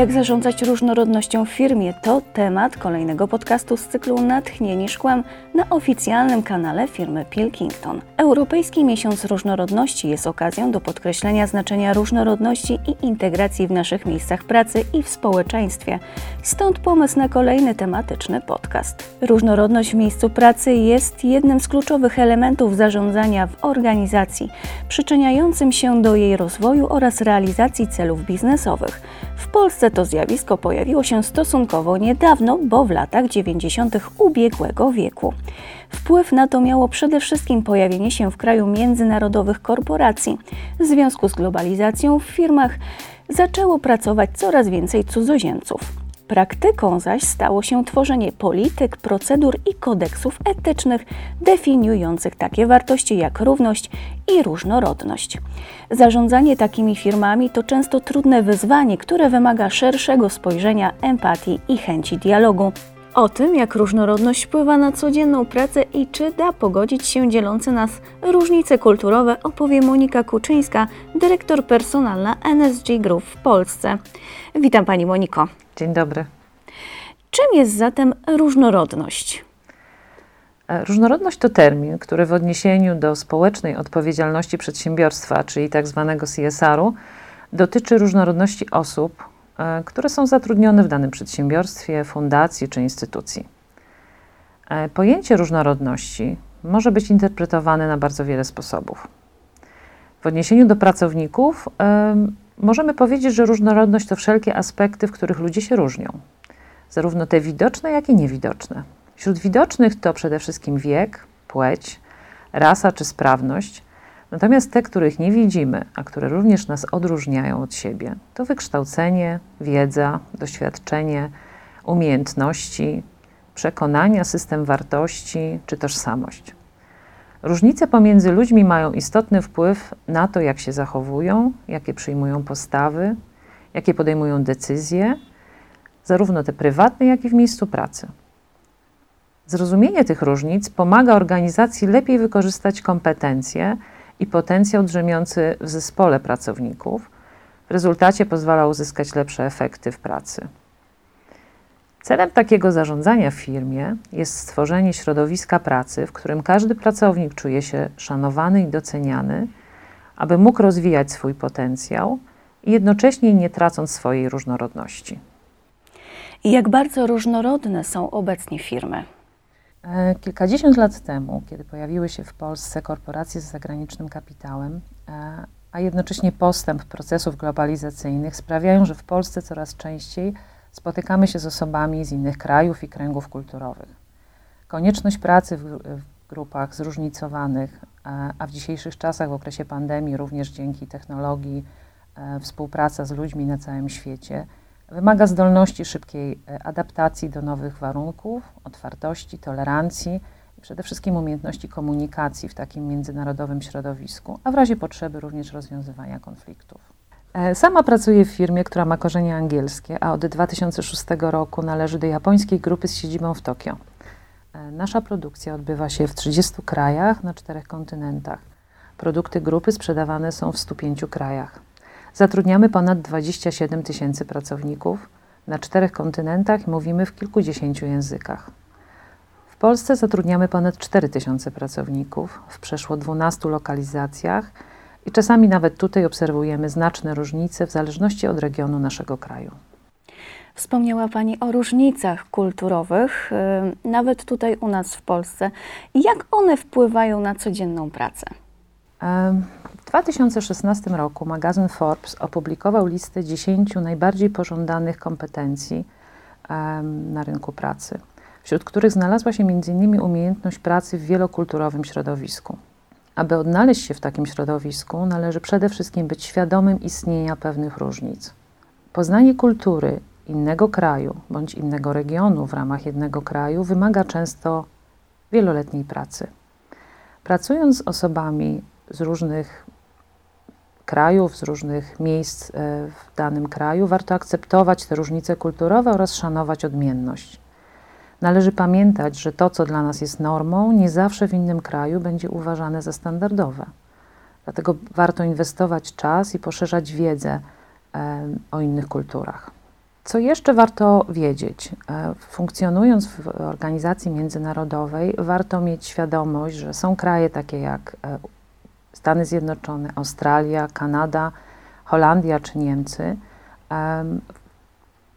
Jak zarządzać różnorodnością w firmie to temat kolejnego podcastu z cyklu Natchnieni Szkłem na oficjalnym kanale firmy Pilkington. Europejski Miesiąc Różnorodności jest okazją do podkreślenia znaczenia różnorodności i integracji w naszych miejscach pracy i w społeczeństwie. Stąd pomysł na kolejny tematyczny podcast. Różnorodność w miejscu pracy jest jednym z kluczowych elementów zarządzania w organizacji, przyczyniającym się do jej rozwoju oraz realizacji celów biznesowych. W Polsce to zjawisko pojawiło się stosunkowo niedawno, bo w latach 90. ubiegłego wieku. Wpływ na to miało przede wszystkim pojawienie się w kraju międzynarodowych korporacji. W związku z globalizacją w firmach zaczęło pracować coraz więcej cudzoziemców. Praktyką zaś stało się tworzenie polityk, procedur i kodeksów etycznych definiujących takie wartości jak równość i różnorodność. Zarządzanie takimi firmami to często trudne wyzwanie, które wymaga szerszego spojrzenia, empatii i chęci dialogu. O tym, jak różnorodność wpływa na codzienną pracę i czy da pogodzić się dzielące nas różnice kulturowe, opowie Monika Kuczyńska, dyrektor personalna NSG Group w Polsce. Witam Pani Moniko. Dzień dobry. Czym jest zatem różnorodność? E, różnorodność to termin, który w odniesieniu do społecznej odpowiedzialności przedsiębiorstwa, czyli tak zwanego CSR-u, dotyczy różnorodności osób, które są zatrudnione w danym przedsiębiorstwie, fundacji czy instytucji. E, pojęcie różnorodności może być interpretowane na bardzo wiele sposobów. W odniesieniu do pracowników możemy powiedzieć, że różnorodność to wszelkie aspekty, w których ludzie się różnią, zarówno te widoczne, jak i niewidoczne. Wśród widocznych to przede wszystkim wiek, płeć, rasa czy sprawność, natomiast te, których nie widzimy, a które również nas odróżniają od siebie, to wykształcenie, wiedza, doświadczenie, umiejętności, przekonania, system wartości czy tożsamość. Różnice pomiędzy ludźmi mają istotny wpływ na to, jak się zachowują, jakie przyjmują postawy, jakie podejmują decyzje, zarówno te prywatne, jak i w miejscu pracy. Zrozumienie tych różnic pomaga organizacji lepiej wykorzystać kompetencje i potencjał drzemiący w zespole pracowników. W rezultacie pozwala uzyskać lepsze efekty w pracy. Celem takiego zarządzania w firmie jest stworzenie środowiska pracy, w którym każdy pracownik czuje się szanowany i doceniany, aby mógł rozwijać swój potencjał i jednocześnie nie tracąc swojej różnorodności. I jak bardzo różnorodne są obecnie firmy? E, kilkadziesiąt lat temu, kiedy pojawiły się w Polsce korporacje z zagranicznym kapitałem, e, a jednocześnie postęp procesów globalizacyjnych sprawiają, że w Polsce coraz częściej spotykamy się z osobami z innych krajów i kręgów kulturowych. Konieczność pracy w, w grupach zróżnicowanych, e, a w dzisiejszych czasach, w okresie pandemii, również dzięki technologii, współpraca z ludźmi na całym świecie, wymaga zdolności szybkiej e, adaptacji do nowych warunków, otwartości, tolerancji i przede wszystkim umiejętności komunikacji w takim międzynarodowym środowisku, a w razie potrzeby również rozwiązywania konfliktów. E, sama pracuję w firmie, która ma korzenie angielskie, a od 2006 roku należy do japońskiej grupy z siedzibą w Tokio. E, nasza produkcja odbywa się w 30 krajach na czterech kontynentach. Produkty grupy sprzedawane są w 105 krajach. Zatrudniamy ponad 27 tysięcy pracowników na czterech kontynentach i mówimy w kilkudziesięciu językach. W Polsce zatrudniamy ponad 4 tysiące pracowników w przeszło 12 lokalizacjach i czasami nawet tutaj obserwujemy znaczne różnice w zależności od regionu naszego kraju. Wspomniała Pani o różnicach kulturowych, yy, nawet tutaj u nas w Polsce. Jak one wpływają na codzienną pracę? W 2016 roku magazyn Forbes opublikował listę 10 najbardziej pożądanych kompetencji na rynku pracy, wśród których znalazła się m.in. umiejętność pracy w wielokulturowym środowisku. Aby odnaleźć się w takim środowisku, należy przede wszystkim być świadomym istnienia pewnych różnic. Poznanie kultury innego kraju bądź innego regionu w ramach jednego kraju wymaga często wieloletniej pracy. Pracując z osobami z różnych krajów, z różnych miejsc e, w danym kraju, warto akceptować te różnice kulturowe oraz szanować odmienność. Należy pamiętać, że to, co dla nas jest normą, nie zawsze w innym kraju będzie uważane za standardowe. Dlatego warto inwestować czas i poszerzać wiedzę e, o innych kulturach. Co jeszcze warto wiedzieć? E, funkcjonując w organizacji międzynarodowej, warto mieć świadomość, że są kraje takie jak Stany Zjednoczone, Australia, Kanada, Holandia czy Niemcy,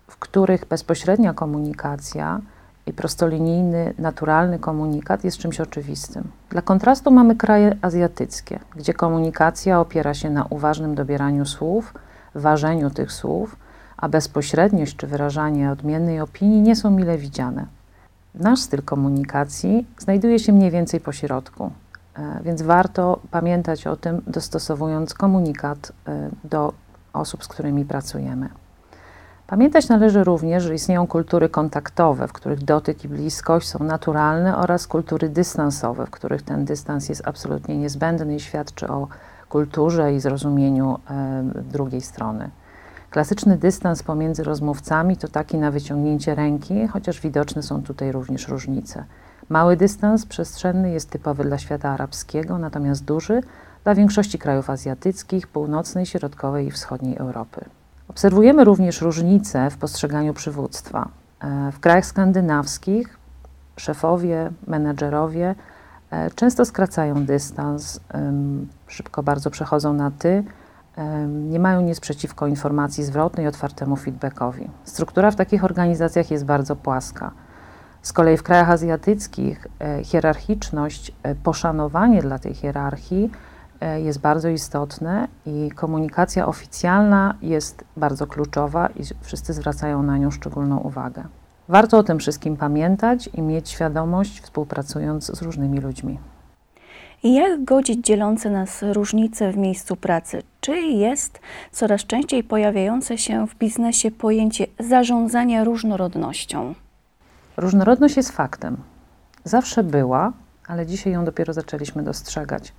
w których bezpośrednia komunikacja i prostolinijny, naturalny komunikat jest czymś oczywistym. Dla kontrastu mamy kraje azjatyckie, gdzie komunikacja opiera się na uważnym dobieraniu słów, ważeniu tych słów, a bezpośredniość czy wyrażanie odmiennej opinii nie są mile widziane. Nasz styl komunikacji znajduje się mniej więcej po środku, więc warto pamiętać o tym, dostosowując komunikat e, do osób, z którymi pracujemy. Pamiętać należy również, że istnieją kultury kontaktowe, w których dotyk i bliskość są naturalne, oraz kultury dystansowe, w których ten dystans jest absolutnie niezbędny i świadczy o kulturze i zrozumieniu e, drugiej strony. Klasyczny dystans pomiędzy rozmówcami to taki na wyciągnięcie ręki, chociaż widoczne są tutaj również różnice. Mały dystans przestrzenny jest typowy dla świata arabskiego, natomiast duży dla większości krajów azjatyckich, północnej, środkowej i wschodniej Europy. Obserwujemy również różnice w postrzeganiu przywództwa. E, w krajach skandynawskich szefowie, menedżerowie e, często skracają dystans, szybko bardzo przechodzą na ty, nie mają nic przeciwko informacji zwrotnej otwartemu feedbackowi. Struktura w takich organizacjach jest bardzo płaska. Z kolei w krajach azjatyckich e, hierarchiczność, poszanowanie dla tej hierarchii E, jest bardzo istotne i komunikacja oficjalna jest bardzo kluczowa i wszyscy zwracają na nią szczególną uwagę. Warto o tym wszystkim pamiętać i mieć świadomość, współpracując z różnymi ludźmi. I jak godzić dzielące nas różnice w miejscu pracy? Czy jest coraz częściej pojawiające się w biznesie pojęcie zarządzania różnorodnością? Różnorodność jest faktem. Zawsze była, ale dzisiaj ją dopiero zaczęliśmy dostrzegać.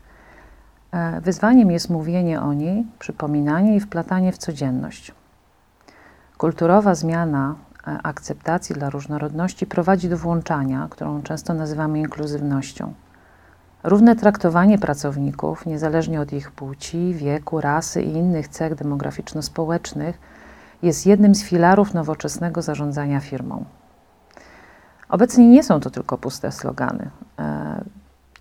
E, wyzwaniem jest mówienie o niej, przypominanie i wplatanie w codzienność. Kulturowa zmiana e, akceptacji dla różnorodności prowadzi do włączania, którą często nazywamy inkluzywnością. Równe traktowanie pracowników, niezależnie od ich płci, wieku, rasy i innych cech demograficzno-społecznych, jest jednym z filarów nowoczesnego zarządzania firmą. Obecnie nie są to tylko puste slogany. E,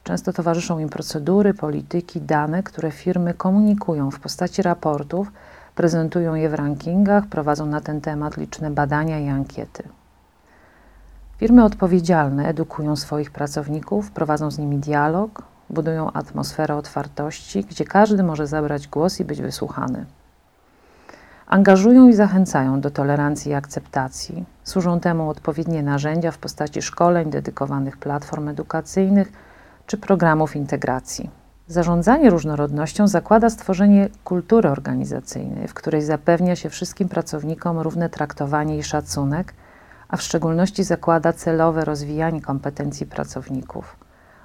Często towarzyszą im procedury, polityki, dane, które firmy komunikują w postaci raportów, prezentują je w rankingach, prowadzą na ten temat liczne badania i ankiety. Firmy odpowiedzialne edukują swoich pracowników, prowadzą z nimi dialog, budują atmosferę otwartości, gdzie każdy może zabrać głos i być wysłuchany. Angażują i zachęcają do tolerancji i akceptacji. Służą temu odpowiednie narzędzia w postaci szkoleń, dedykowanych platform edukacyjnych czy programów integracji. Zarządzanie różnorodnością zakłada stworzenie kultury organizacyjnej, w której zapewnia się wszystkim pracownikom równe traktowanie i szacunek, a w szczególności zakłada celowe rozwijanie kompetencji pracowników,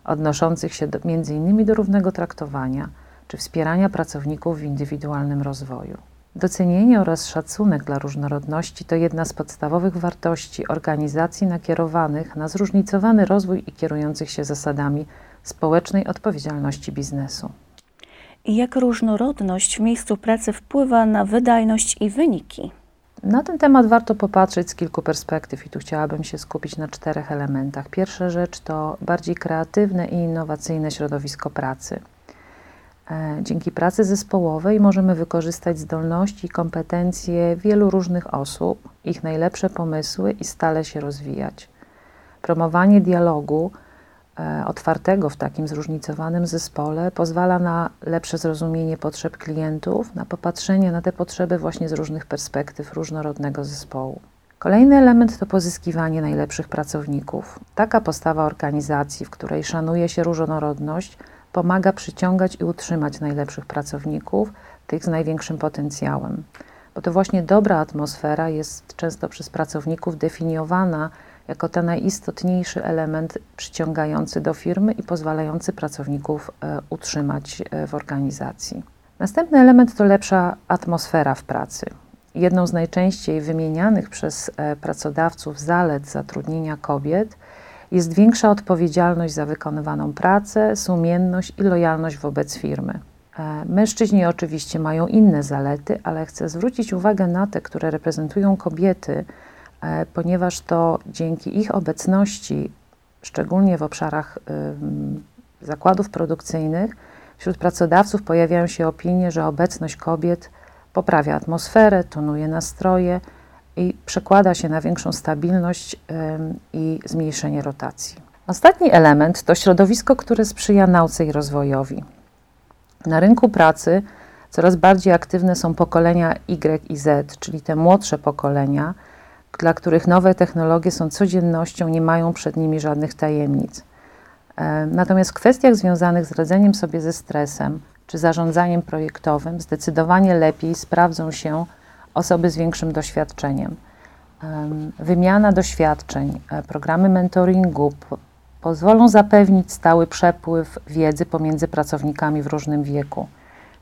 odnoszących się do, m.in. do równego traktowania czy wspierania pracowników w indywidualnym rozwoju. Docenienie oraz szacunek dla różnorodności to jedna z podstawowych wartości organizacji nakierowanych na zróżnicowany rozwój i kierujących się zasadami społecznej odpowiedzialności biznesu. Jak różnorodność w miejscu pracy wpływa na wydajność i wyniki? Na ten temat warto popatrzeć z kilku perspektyw i tu chciałabym się skupić na czterech elementach. Pierwsza rzecz to bardziej kreatywne i innowacyjne środowisko pracy. E, dzięki pracy zespołowej możemy wykorzystać zdolności i kompetencje wielu różnych osób, ich najlepsze pomysły i stale się rozwijać. Promowanie dialogu E, otwartego w takim zróżnicowanym zespole pozwala na lepsze zrozumienie potrzeb klientów, na popatrzenie na te potrzeby właśnie z różnych perspektyw różnorodnego zespołu. Kolejny element to pozyskiwanie najlepszych pracowników. Taka postawa organizacji, w której szanuje się różnorodność, pomaga przyciągać i utrzymać najlepszych pracowników, tych z największym potencjałem. Bo to właśnie dobra atmosfera jest często przez pracowników definiowana jako ten najistotniejszy element przyciągający do firmy i pozwalający pracowników e, utrzymać e, w organizacji. Następny element to lepsza atmosfera w pracy. Jedną z najczęściej wymienianych przez e, pracodawców zalet zatrudnienia kobiet jest większa odpowiedzialność za wykonywaną pracę, sumienność i lojalność wobec firmy. E, mężczyźni oczywiście mają inne zalety, ale chcę zwrócić uwagę na te, które reprezentują kobiety, e, ponieważ to dzięki ich obecności, szczególnie w obszarach zakładów produkcyjnych, wśród pracodawców pojawiają się opinie, że obecność kobiet poprawia atmosferę, tonuje nastroje i przekłada się na większą stabilność i zmniejszenie rotacji. Ostatni element to środowisko, które sprzyja nauce i rozwojowi. Na rynku pracy coraz bardziej aktywne są pokolenia Y i Z, czyli te młodsze pokolenia, dla których nowe technologie są codziennością, nie mają przed nimi żadnych tajemnic. Natomiast w kwestiach związanych z radzeniem sobie ze stresem czy zarządzaniem projektowym zdecydowanie lepiej sprawdzą się osoby z większym doświadczeniem. Wymiana doświadczeń, e, programy mentoringu pozwolą zapewnić stały przepływ wiedzy pomiędzy pracownikami w różnym wieku.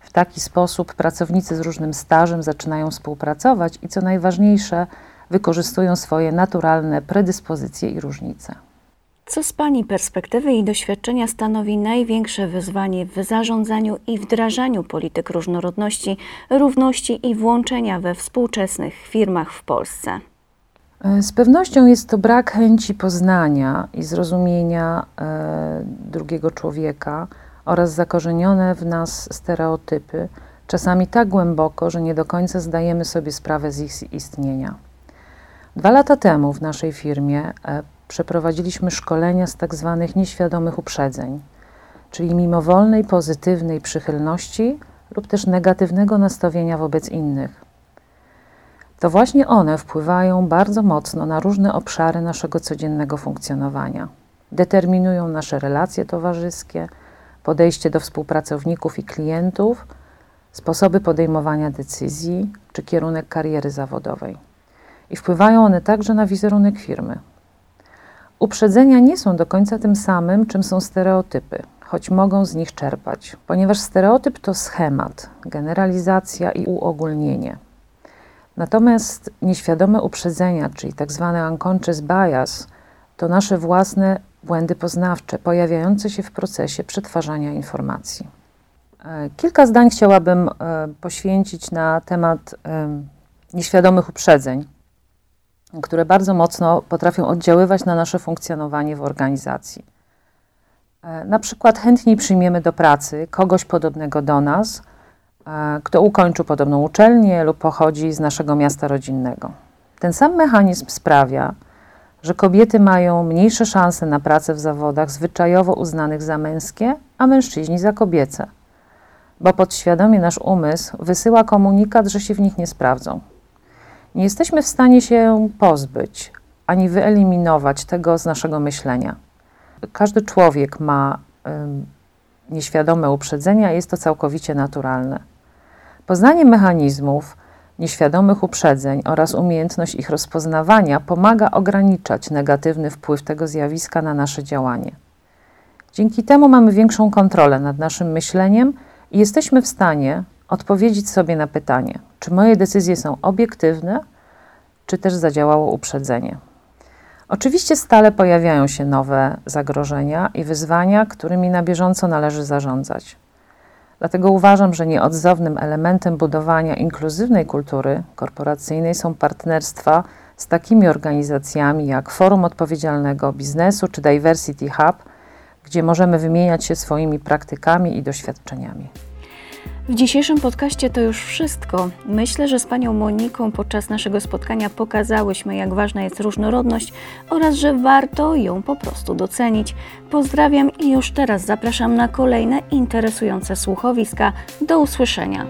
W taki sposób pracownicy z różnym stażem zaczynają współpracować i co najważniejsze, wykorzystują swoje naturalne predyspozycje i różnice. Co z Pani perspektywy i doświadczenia stanowi największe wyzwanie w zarządzaniu i wdrażaniu polityk różnorodności, równości i włączenia we współczesnych firmach w Polsce? E, z pewnością jest to brak chęci poznania i zrozumienia e, drugiego człowieka oraz zakorzenione w nas stereotypy, czasami tak głęboko, że nie do końca zdajemy sobie sprawę z ich istnienia. Dwa lata temu w naszej firmie e, przeprowadziliśmy szkolenia z tak zwanych nieświadomych uprzedzeń, czyli mimowolnej, pozytywnej przychylności lub też negatywnego nastawienia wobec innych. To właśnie one wpływają bardzo mocno na różne obszary naszego codziennego funkcjonowania. Determinują nasze relacje towarzyskie, podejście do współpracowników i klientów, sposoby podejmowania decyzji czy kierunek kariery zawodowej. I wpływają one także na wizerunek firmy. Uprzedzenia nie są do końca tym samym, czym są stereotypy, choć mogą z nich czerpać, ponieważ stereotyp to schemat, generalizacja i uogólnienie. Natomiast nieświadome uprzedzenia, czyli tak zwane unconscious bias, to nasze własne błędy poznawcze pojawiające się w procesie przetwarzania informacji. E, kilka zdań chciałabym e, poświęcić na temat nieświadomych uprzedzeń, które bardzo mocno potrafią oddziaływać na nasze funkcjonowanie w organizacji. E, na przykład chętniej przyjmiemy do pracy kogoś podobnego do nas, e, kto ukończył podobną uczelnię lub pochodzi z naszego miasta rodzinnego. Ten sam mechanizm sprawia, że kobiety mają mniejsze szanse na pracę w zawodach zwyczajowo uznanych za męskie, a mężczyźni za kobiece, bo podświadomie nasz umysł wysyła komunikat, że się w nich nie sprawdzą. Nie jesteśmy w stanie się pozbyć ani wyeliminować tego z naszego myślenia. Każdy człowiek ma nieświadome uprzedzenia, jest to całkowicie naturalne. Poznanie mechanizmów nieświadomych uprzedzeń oraz umiejętność ich rozpoznawania pomaga ograniczać negatywny wpływ tego zjawiska na nasze działanie. Dzięki temu mamy większą kontrolę nad naszym myśleniem i jesteśmy w stanie odpowiedzieć sobie na pytanie, czy moje decyzje są obiektywne, czy też zadziałało uprzedzenie. Oczywiście stale pojawiają się nowe zagrożenia i wyzwania, którymi na bieżąco należy zarządzać. Dlatego uważam, że nieodzownym elementem budowania inkluzywnej kultury korporacyjnej są partnerstwa z takimi organizacjami jak Forum Odpowiedzialnego Biznesu czy Diversity Hub, gdzie możemy wymieniać się swoimi praktykami i doświadczeniami. W dzisiejszym podcaście to już wszystko. Myślę, że z panią Moniką podczas naszego spotkania pokazałyśmy, jak ważna jest różnorodność oraz że warto ją po prostu docenić. Pozdrawiam i już teraz zapraszam na kolejne interesujące słuchowiska. Do usłyszenia.